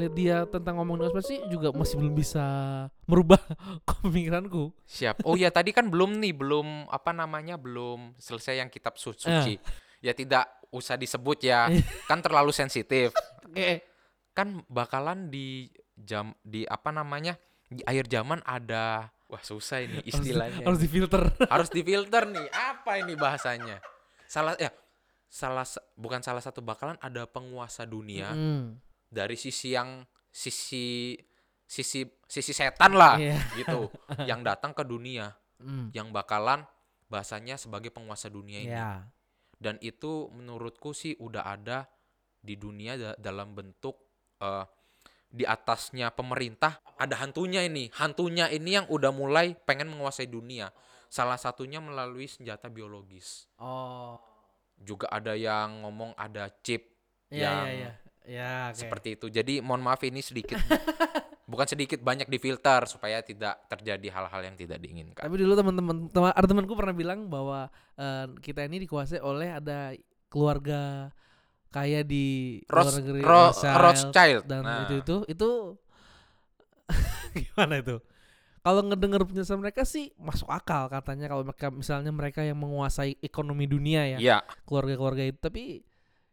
ngeliat dia tentang ngomong konspirasi juga masih belum bisa merubah pemikiranku. Siap. Oh ya tadi kan belum nih, belum apa namanya, belum selesai yang kitab su- suci. Ya tidak usah disebut ya, kan terlalu sensitif. Oke. Kan bakalan di jam di apa namanya di akhir zaman ada wah susah ini istilahnya. Harus difilter. harus difilter nih. Apa ini bahasanya? Salah ya salah sa- bukan salah satu bakalan ada penguasa dunia Hmm. Dari sisi yang sisi sisi sisi setan lah Iya. gitu yang datang ke dunia Hmm. yang bakalan bahasanya sebagai penguasa dunia ini Ya. dan itu menurutku sih udah ada di dunia da- dalam bentuk eh, di atasnya pemerintah ada hantunya ini hantunya ini yang udah mulai pengen menguasai dunia salah satunya melalui senjata biologis Oh. juga ada yang ngomong ada chip Iya yang iya iya. Ya, oke. seperti itu. Jadi mohon maaf ini sedikit bukan sedikit banyak difilter supaya tidak terjadi hal-hal yang tidak diinginkan. Tapi dulu teman-teman teman temanku pernah bilang bahwa eh, kita ini dikuasai oleh ada keluarga kaya di luar Ros, negeri Ro- Rothschild. Rothschild. Dan Nah, itu itu itu gimana itu? Kalau ngedenger penjelasan mereka sih masuk akal katanya kalau mereka misalnya mereka yang menguasai ekonomi dunia ya iya. keluarga-keluarga itu. Tapi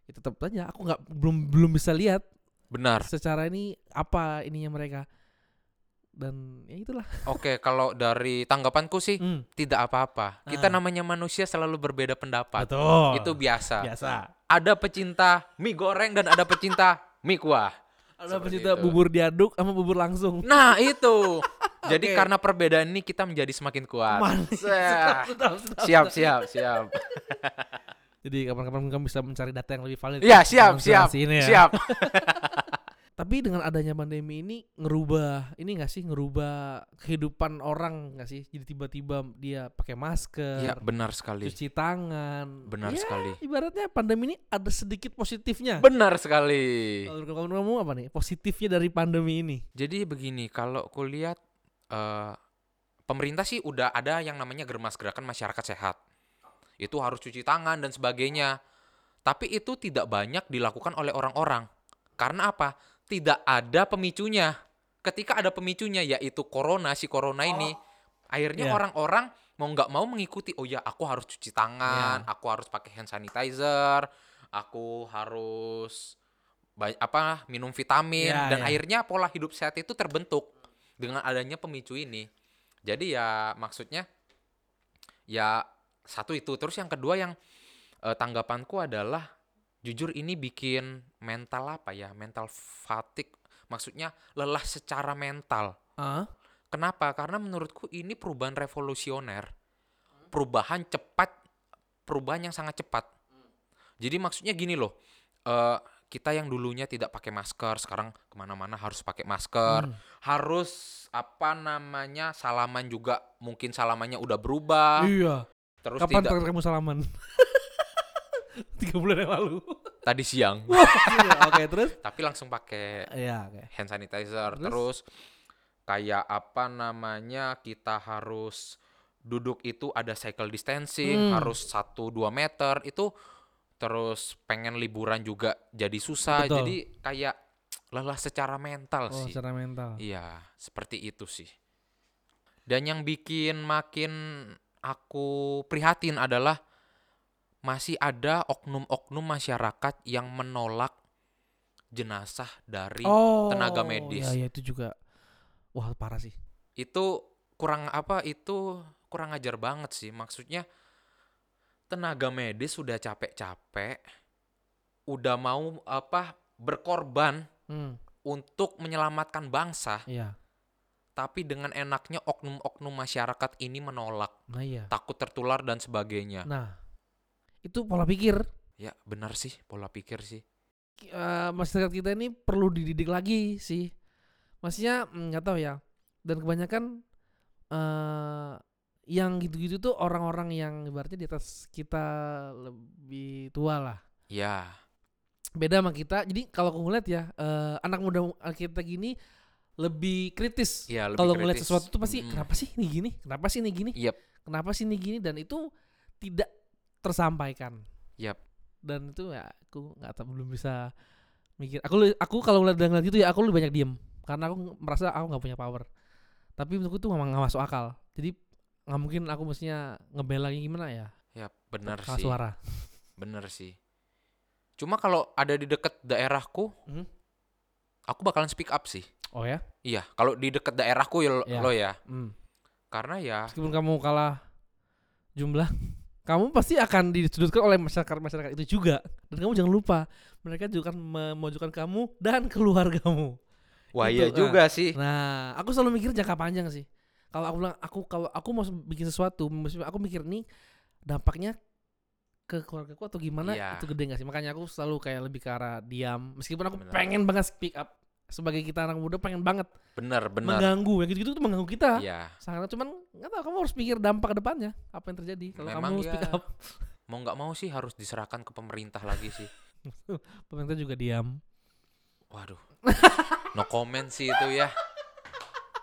ya tetap aja aku nggak belum belum bisa lihat benar secara ini apa ininya mereka dan ya itulah Oke, kalau dari tanggapanku sih Hmm, tidak apa-apa. Kita Ah. namanya manusia selalu berbeda pendapat. betul Itu biasa. biasa Ada pecinta mie goreng dan ada pecinta mie kuah. ada Seperti pecinta itu. bubur diaduk sama bubur langsung Nah, itu. Jadi Oke. karena perbedaan ini kita menjadi semakin kuat. Siap, sedap. siap, siap. jadi kapan-kapan kamu bisa mencari data yang lebih valid Iya, ya, siap, siap. ini ya. Siap. tapi dengan adanya pandemi ini ngerubah ini nggak sih ngerubah kehidupan orang nggak sih jadi tiba-tiba dia pakai masker Iya, benar sekali. cuci tangan Benar Ya, sekali. ibaratnya pandemi ini ada sedikit positifnya Benar sekali. kalau kamu apa nih positifnya dari pandemi ini Jadi begini, kalau kulihat eh pemerintah sih udah ada yang namanya germas gerakan masyarakat sehat. Itu harus cuci tangan dan sebagainya. Tapi itu tidak banyak dilakukan oleh orang-orang. Karena apa? Tidak ada pemicunya. Ketika ada pemicunya yaitu corona, si corona ini, akhirnya Iya. orang-orang mau nggak mau mengikuti. Oh ya, aku harus cuci tangan, aku harus pakai hand sanitizer, aku harus apa minum vitamin Iya, dan iya. akhirnya pola hidup sehat itu terbentuk dengan adanya pemicu ini. Jadi ya maksudnya ya satu itu. Terus yang kedua yang eh, tanggapanku adalah jujur ini bikin mental apa ya? Mental fatigue. Maksudnya lelah secara mental. Ah kenapa? Karena menurutku ini perubahan revolusioner. Perubahan cepat perubahan yang sangat cepat. Jadi maksudnya gini loh eh, kita yang dulunya tidak pakai masker sekarang ke mana-mana harus pakai masker. Hmm. harus apa namanya salaman juga mungkin salamannya udah berubah. Iya terus kapan tidak. terakhir kamu salaman? Tiga bulan yang lalu. Tadi siang. Iya, oke terus? Tapi langsung pakai iya oke. hand sanitizer. Terus? terus? kayak apa namanya kita harus duduk itu ada cycle distancing Hmm. harus 1 2 meter. Itu terus pengen liburan juga jadi susah. Betul. jadi kayak lelah secara mental oh sih. secara mental. Iya, seperti itu sih. Dan yang bikin makin aku prihatin adalah masih ada oknum-oknum masyarakat yang menolak jenazah dari oh tenaga medis. iya, iya, itu juga wah parah sih Itu kurang apa? Itu kurang ajar banget sih. Maksudnya tenaga medis sudah capek-capek udah mau apa berkorban hmm, untuk menyelamatkan bangsa iya tapi dengan enaknya oknum-oknum masyarakat ini menolak, nah iya. Takut tertular dan sebagainya. nah itu pola pikir. Ya, benar sih pola pikir sih. eh, masyarakat kita ini perlu dididik lagi sih. Maksudnya mm, nggak tahu ya. Dan kebanyakan eh yang gitu-gitu tuh orang-orang yang ibaratnya di atas kita lebih tua lah. Ya, beda sama kita. Jadi kalau aku ngeliat ya eh, anak muda kita gini lebih kritis ya lebih kalau ngeliat sesuatu tuh pasti Mm-mm. kenapa sih ini gini kenapa sih ini gini Yep. kenapa sih ini gini dan itu tidak tersampaikan Yap. dan itu ya aku nggak tahu belum bisa mikir aku aku kalau ngeliat ngeliat gitu ya aku lebih banyak diem karena aku merasa aku nggak punya power tapi menurutku tuh memang nggak masuk akal jadi nggak mungkin aku mestinya ngebela lagi gimana ya Ya kalah sih. suara Bener sih. Cuma kalau ada di deket daerahku, Mhm. Aku bakalan speak up sih. oh ya Iya, kalau di deket daerahku ya lo, Iya. lo ya. Hmm. Karena ya meskipun kamu kalah jumlah kamu pasti akan disudutkan oleh masyarakat masyarakat itu juga dan kamu jangan lupa mereka juga akan memojokkan kamu dan keluargamu wah Itu, iya ah. juga sih. Nah, aku selalu mikir jangka panjang sih. Kalau aku bilang aku kalau aku mau bikin sesuatu, aku mikir nih dampaknya ke keluargaku atau gimana Iya. itu gede gak sih? Makanya aku selalu kayak lebih ke arah diam. Meskipun aku Bener. pengen banget speak up sebagai kita anak muda pengen banget Bener, bener. mengganggu yang gitu-gitu tuh mengganggu kita. Iya. Sangat cuman nggak tahu kamu harus pikir dampak ke depannya apa yang terjadi kalau kamu speak ya. up. Mau nggak mau sih harus diserahkan ke pemerintah lagi sih. Pemerintah juga diam. Waduh. No comment sih itu ya.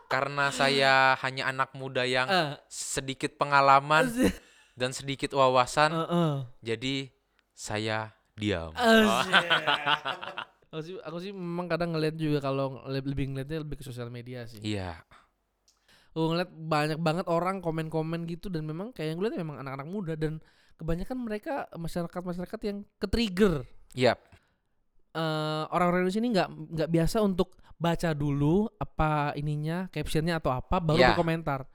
Karena saya hanya anak muda yang Eh, sedikit pengalaman. dan sedikit wawasan, Eh, eh. jadi saya diam. Asik. aku sih aku sih memang kadang ngeliat juga kalau le- lebih ngeliatnya lebih ke sosial media sih. Iya, Gue ngeliat banyak banget orang komen-komen gitu dan memang kayak yang gue liat memang anak-anak muda dan kebanyakan mereka masyarakat-masyarakat yang ke-trigger. iya, Eh, orang-orang di sini nggak nggak biasa untuk baca dulu apa ininya captionnya atau apa baru Ya. berkomentar.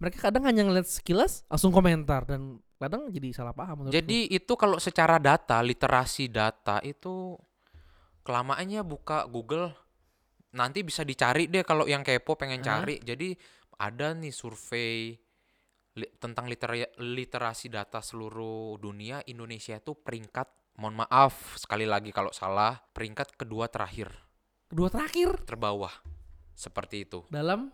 Mereka kadang hanya ngeliat sekilas langsung komentar dan kadang jadi salah paham. menurutku. Jadi itu kalau secara data, literasi data itu kelamaannya buka Google nanti bisa dicari deh kalau yang kepo pengen cari. Jadi ada nih survei li- tentang litera- literasi data seluruh dunia Indonesia itu peringkat mohon maaf sekali lagi kalau salah peringkat kedua terakhir kedua terakhir terbawah seperti itu dalam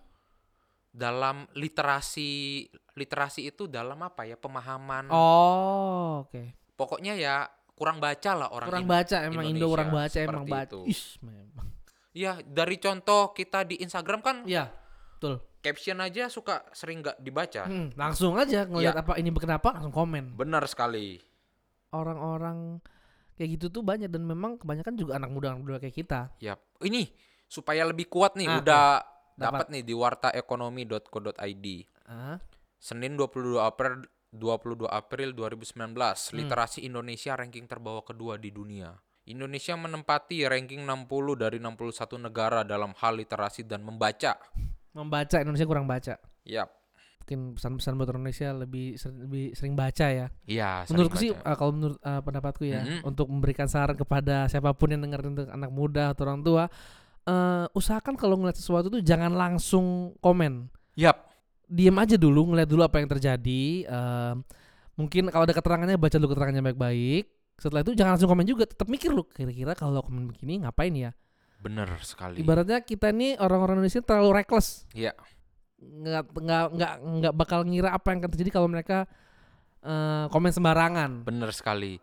dalam literasi literasi itu dalam apa ya pemahaman oh oke pokoknya ya kurang baca lah orang kurang Indo. baca emang Indo Indonesia, orang baca emang baca itu. Ish, memang Ya dari contoh kita di Instagram kan Iya, betul. caption aja suka sering nggak dibaca. Hmm, langsung aja ngelihat Ya. apa ini kenapa langsung komen. Benar sekali. Orang-orang kayak gitu tuh banyak dan memang kebanyakan juga anak muda anak muda kayak kita. Yap. Ini supaya lebih kuat nih Ah, udah Dapat. Dapat nih di wartaekonomi.co.id. Ah, Senin 22 April 22 April 2019, Hmm. literasi Indonesia ranking terbawa kedua di dunia. Indonesia menempati ranking 60 dari 61 negara dalam hal literasi dan membaca. membaca Indonesia kurang baca. Yap. Mungkin pesan-pesan buat Indonesia lebih ser- lebih sering baca ya. Iya, sering Menurutku sih uh, kalau menurut uh, pendapatku ya Mhm. untuk memberikan saran kepada siapa pun yang dengerin untuk anak muda atau orang tua eh, usahakan kalau ngeliat sesuatu tuh jangan langsung komen. Yap. Diam aja dulu, ngeliat dulu apa yang terjadi. eh, mungkin kalau ada keterangannya baca dulu keterangannya baik-baik. Setelah itu jangan langsung komen juga, tetap mikir lu kira-kira kalau komen begini ngapain ya? Bener sekali. Ibaratnya kita ini orang-orang Indonesia terlalu reckless. Iya. Nggak nggak nggak nggak bakal ngira apa yang akan terjadi kalau mereka eh, komen sembarangan. Bener sekali.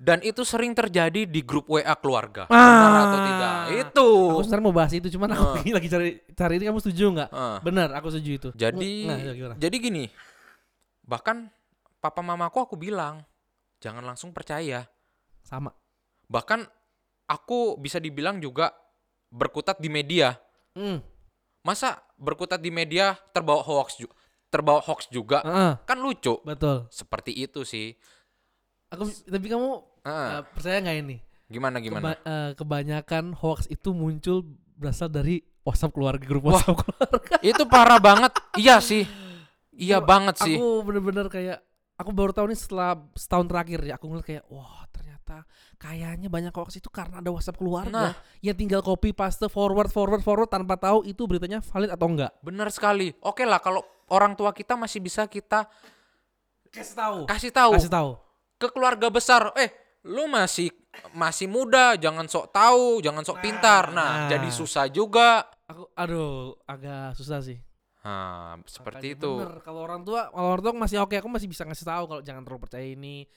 Dan itu sering terjadi di grup WA keluarga. Ah. Benar atau tidak? Itu. Aku sekarang mau bahas itu, cuman aku Oh. lagi cari cari ini kamu setuju nggak? Ah. Benar, aku setuju itu. Jadi Nah, ya gimana? jadi gini. Bahkan papa mamaku aku bilang, jangan langsung percaya. Sama. Bahkan aku bisa dibilang juga berkutat di media. Hmm. Masa berkutat di media terbawa hoax juga? Terbawa hoax juga? Heeh, Kan lucu. betul. Seperti itu sih. Aku tapi kamu Ah, eh, percaya nggak ini? gimana gimana? Keba- eh, kebanyakan hoax itu muncul berasal dari WhatsApp keluarga, grup WhatsApp keluarga. itu parah banget. Iya sih. Iya Aku- banget sih. Aku bener-bener kayak aku baru tahu nih setelah setahun terakhir ya aku ngeliat kayak wah ternyata kayaknya banyak hoax itu karena ada WhatsApp keluarga Nah. yang tinggal copy paste forward forward forward tanpa tahu itu beritanya valid atau enggak. Bener sekali. Oke lah kalau orang tua kita masih bisa kita Kasih tahu. kasih tahu Kasih tahu. Ke keluarga besar. Eh, lu masih masih muda, jangan sok tahu, jangan sok pintar. nah. Nah, jadi susah juga. Aku aduh agak susah sih. Nah, seperti Makanya itu. bener, kalau orang tua, kalau orang tua masih oke, aku masih bisa ngasih tahu kalau jangan terlalu percaya ini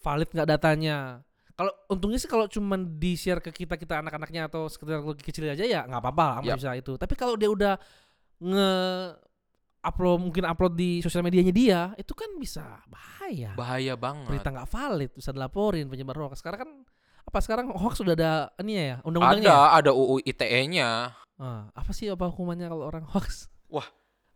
valid nggak datanya. Kalau untungnya sih kalau cuman di share ke kita kita anak-anaknya atau sekedar kecil aja ya nggak apa-apa, aku Yap. bisa itu. Tapi kalau dia udah nge upload mungkin upload di sosial medianya dia, itu kan bisa bahaya. Bahaya banget. Berita nggak valid bisa dilaporin penyebar hoax. Sekarang kan apa sekarang hoax sudah ada ini ya undang-undangnya? Ada, ya? ada UU ITE-nya. Ah, apa sih apa hukumannya kalau orang hoax? Wah,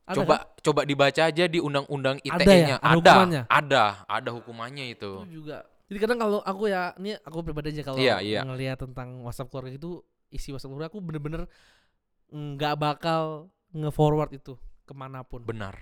Ada coba kan? coba dibaca aja di undang-undang Ada ITE-nya. ya? Ada hukumannya? ada, ada hukumannya itu itu. juga. Jadi kadang kalau aku ya, ini aku pribadi aja kalau Iya, iya. ngelihat tentang WhatsApp keluarga itu isi WhatsApp keluarga aku bener-bener nggak bakal nge-forward itu ke mana pun. Benar.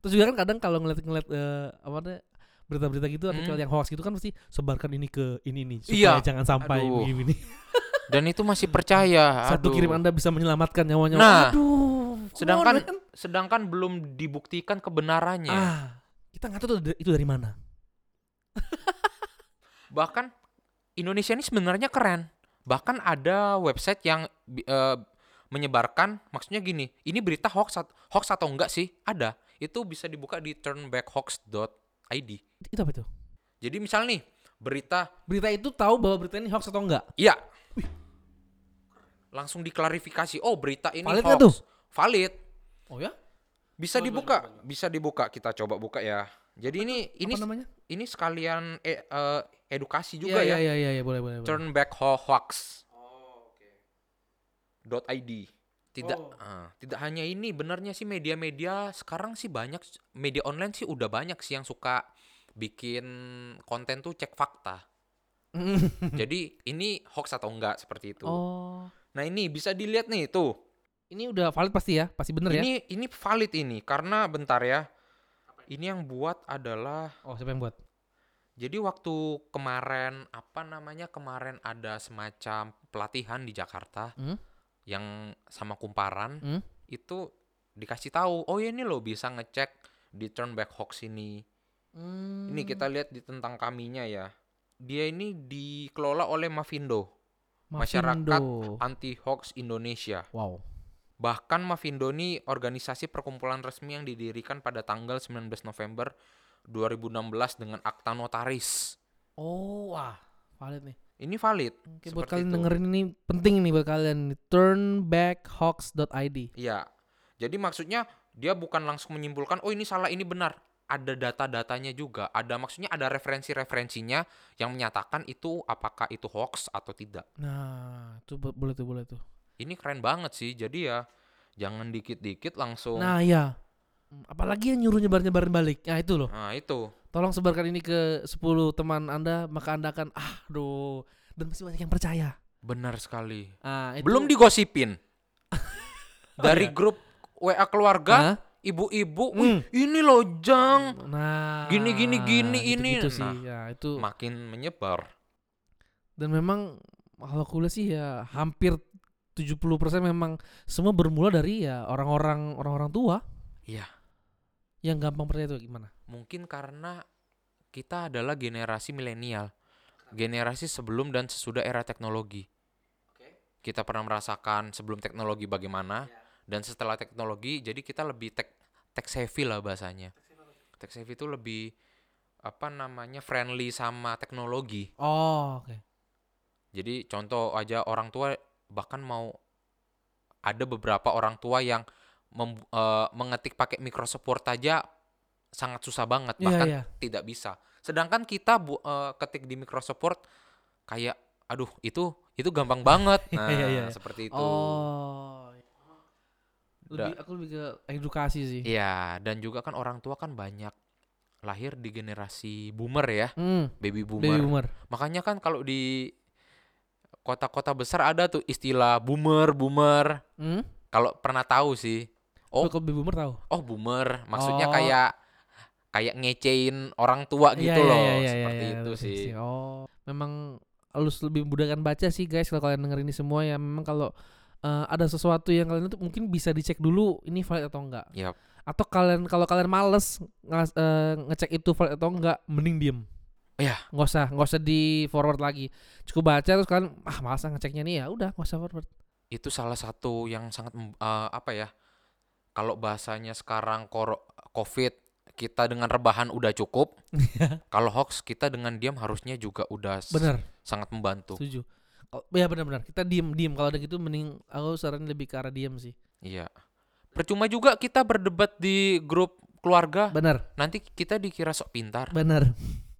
Terus juga kan kadang kalau ngeliat-ngeliat eh, apa namanya berita-berita gitu artikel Hmm. yang hoax gitu kan pasti sebarkan ini ke ini nih Iya. supaya jangan sampai Aduh. begini. Dan itu masih percaya. Satu aduh. kirim Anda bisa menyelamatkan nyawanya. Nah, Aduh. sedangkan- on. Sedangkan belum dibuktikan kebenarannya. ah, kita nggak tahu itu dari mana. Bahkan Indonesia ini sebenarnya keren. Bahkan ada website yang eh, menyebarkan maksudnya gini, ini berita hoax hoax atau enggak sih? Ada. Itu bisa dibuka di turnbackhoax.id. Itu apa itu? Jadi misal nih, berita Berita itu tahu bahwa berita ini hoax atau enggak? iya. Langsung diklarifikasi. Oh, berita ini Valid hoax. tuh? Valid. Oh ya? Bisa Boleh, dibuka. boleh, boleh. Bisa dibuka. Kita coba buka ya. Jadi ini ini apa namanya? ini sekalian eh, eh, edukasi Iya, juga ya. Iya iya iya boleh boleh. boleh. Turnbackhoax. .id. Tidak Oh. ah, tidak hanya ini, benarnya sih media-media sekarang sih banyak media online sih udah banyak sih yang suka bikin konten tuh cek fakta. Jadi ini hoax atau enggak seperti itu. oh. Nah, ini bisa dilihat nih tuh. Ini udah valid pasti ya? Pasti bener ya? Ini ini valid ini karena bentar ya. Ini yang buat adalah Oh, siapa yang buat? jadi waktu kemarin apa namanya kemarin ada semacam pelatihan di Jakarta Hmm? Yang sama kumparan Hmm? itu dikasih tahu oh ya ini lo bisa ngecek di Turnback Hoax ini. Ini Hmm. kita lihat di tentang kaminya ya. Dia ini dikelola oleh Mavindo, Masyarakat Mavindo. Anti Hoax Indonesia. Wow. Bahkan Mavindo ini organisasi perkumpulan resmi yang didirikan pada tanggal 19 November 2016 dengan akta notaris. Oh, wah. Valid nih. Ini valid. Oke, buat kalian itu. dengerin ini penting nih buat kalian. Turnbackhoax.id. Iya. Jadi maksudnya dia bukan langsung menyimpulkan oh ini salah ini benar. Ada data-datanya juga. Ada maksudnya ada referensi-referensinya yang menyatakan itu apakah itu hoax atau tidak. Nah, itu bo- boleh tuh, boleh tuh. Ini keren banget sih. Jadi ya jangan dikit-dikit langsung. Nah, iya. Hmm, Apalagi yang nyuruh nyebar-nyebarin balik. Nah, itu loh. Nah, itu. Tolong sebarkan ini ke 10 teman Anda, maka Anda akan ah, aduh, dan masih banyak yang percaya. Benar sekali. Ah, itu Belum digosipin. Dari iya? grup WA keluarga, ibu-ibu, Hmm. "Wih, ini loh Jang, Nah, Gini, gini, gini, ini. gitu sih. Nah, Ya, itu makin menyebar. dan memang kalau aku lihat sih ya hampir 70% memang semua bermula dari ya orang-orang orang-orang tua Iya. yang gampang percaya itu gimana? Mungkin karena kita adalah generasi milenial. Generasi sebelum dan sesudah era teknologi. Kita pernah merasakan sebelum teknologi bagaimana dan setelah teknologi jadi kita lebih tech tech savvy lah bahasanya. Tech savvy itu lebih apa namanya friendly sama teknologi. Oh, oke. Jadi contoh aja orang tua bahkan mau ada beberapa orang tua yang mem- eh, mengetik pakai Microsoft Word aja sangat susah banget Iya, bahkan iya. tidak bisa. Sedangkan kita bu, eh, ketik di Microsoft Word kayak aduh itu itu gampang banget. Nah, Iya, iya. seperti itu. Oh. Lebih, aku lebih ke edukasi sih. Iya, dan juga kan orang tua kan banyak lahir di generasi boomer ya, Hmm, baby baby boomer. boomer. Makanya kan kalau di kota-kota besar ada tuh istilah boomer, boomer. Hmm? Kalau pernah tahu sih. Oh, Oh, kalau baby boomer tahu. oh boomer, maksudnya Oh. kayak kayak ngecein orang tua Iya, gitu iya, loh, iya, iya, seperti iya, itu ngerti sih. Oh, memang harus lebih memudahkan baca sih guys kalau kalian denger ini semua ya. Memang kalau eh, ada sesuatu yang kalian itu mungkin bisa dicek dulu ini valid atau enggak. Yap. Atau kalian kalau kalian males ngas- eh, ngecek itu valid atau enggak, mending diem. Iya. Nggak usah, nggak usah di forward lagi. Cukup baca terus kalian ah malas ah ngeceknya nih ya udah nggak usah forward. Itu salah satu yang sangat eh, apa ya? Kalau bahasanya sekarang koro- COVID kita dengan rebahan udah cukup. Kalau hoax kita dengan diam harusnya juga udah Bener, sangat membantu. setuju. Oh, ya benar-benar. Kita diem diem kalau ada gitu mending aku saranin lebih ke arah diem sih. Iya. Percuma juga kita berdebat di grup keluarga, Bener. nanti kita dikira sok pintar. Bener.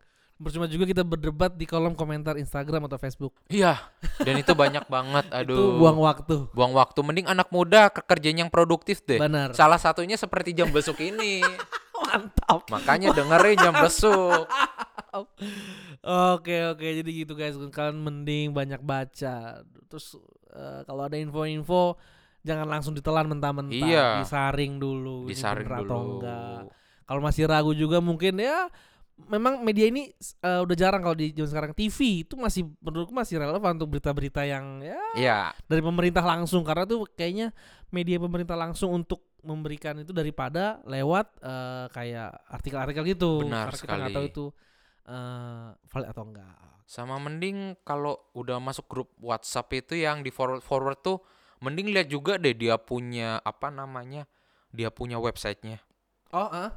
Percuma juga kita berdebat di kolom komentar Instagram atau Facebook. Iya, dan itu banyak banget. Aduh. Itu buang waktu. buang waktu mending anak muda ke kerjaan yang produktif deh. Benar. Salah satunya seperti jam besuk ini. Mantap. Makanya dengerin jam besuk. Oke oke jadi gitu guys kalian mending banyak baca terus eh, kalau ada info-info jangan langsung ditelan mentah-mentah Iya. disaring dulu Disaring dulu. atau enggak kalau masih ragu juga mungkin ya memang media ini eh, udah jarang kalau di zaman sekarang TV itu masih menurutku masih relevan untuk berita-berita yang ya Iya, dari pemerintah langsung karena tuh kayaknya media pemerintah langsung untuk memberikan itu daripada lewat eh, kayak artikel-artikel gitu Benar Karena kita sekali. tahu itu eh valid atau enggak sama mending kalau udah masuk grup WhatsApp itu yang di forward forward tuh mending lihat juga deh dia punya apa namanya? Dia punya websitenya. oh ah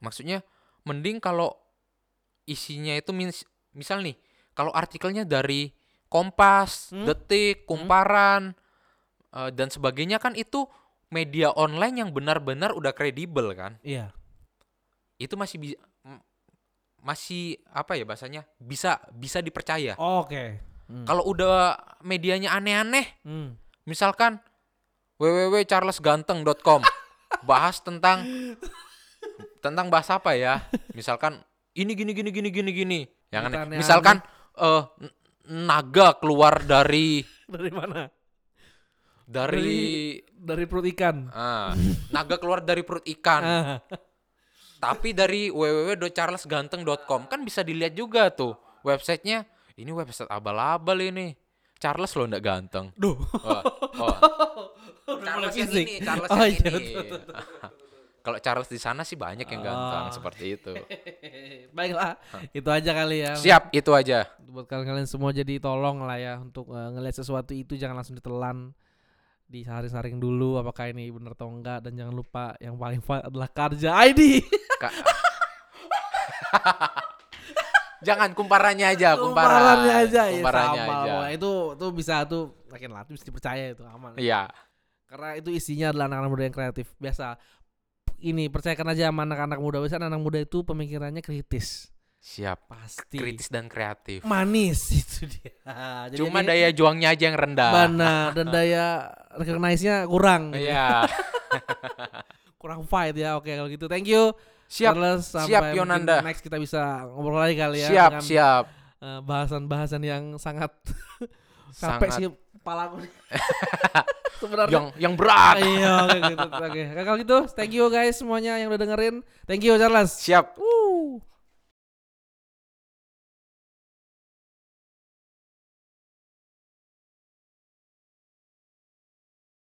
Maksudnya mending kalau isinya itu mis- misal nih, kalau artikelnya dari Kompas, Hmm? Detik, Kumparan eh, dan sebagainya kan itu media online yang benar-benar udah kredibel kan. iya Itu masih bisa masih apa ya bahasanya? Bisa bisa dipercaya. oke Hmm. Kalau udah medianya aneh-aneh, Hmm. misalkan www.charlesganteng.com bahas tentang tentang bahas apa ya? Misalkan ini gini gini gini gini gini. Yang aneh. Misalkan eh, n- naga keluar dari dari mana dari dari perut ikan ah, naga keluar dari perut ikan. Ah. Tapi dari www.charlesganteng.com kan bisa dilihat juga tuh websitenya. Ini website abal-abal ini. Charles lo ndak ganteng. Duh. Oh, oh. Charles yang ini, Charles Oh, yang iya, ini. Kalau Charles di sana sih banyak yang ganteng Oh. seperti itu. Baiklah, itu aja kali ya. Siap, itu aja. Buat kalian-kalian semua jadi tolong lah ya untuk eh, ngelihat sesuatu itu jangan langsung ditelan. Disaring-saring dulu apakah ini benar atau enggak dan jangan lupa yang paling valid adalah Karja ID. Ka- Jangan kumparannya aja, kumparan. Kumparannya aja ya Kumparannya sama. aja. Wah, itu tuh bisa tuh makin lah bisa dipercaya itu aman. Iya. Karena itu isinya adalah anak-anak muda yang kreatif. Biasa ini percayakan aja sama anak-anak muda. Biasa anak muda itu pemikirannya kritis. Siap. Pasti. Kritis dan kreatif. Manis itu dia. Jadi Cuma ini daya juangnya aja yang rendah. benar dan daya recognize-nya kurang gitu. Iya. Kurang fight ya. Oke kalau gitu. Thank you. Siap. Charles. siap, Sampai Yonanda. Next kita bisa ngobrol lagi kali ya Siap, dengan siap. eh, bahasan-bahasan yang sangat capek Sangat sih kepala aku. Sebenarnya yang yang berat. Iya, oke gitu. Oke. Kalau gitu, thank you guys semuanya yang udah dengerin. Thank you Charles. Siap. Woo.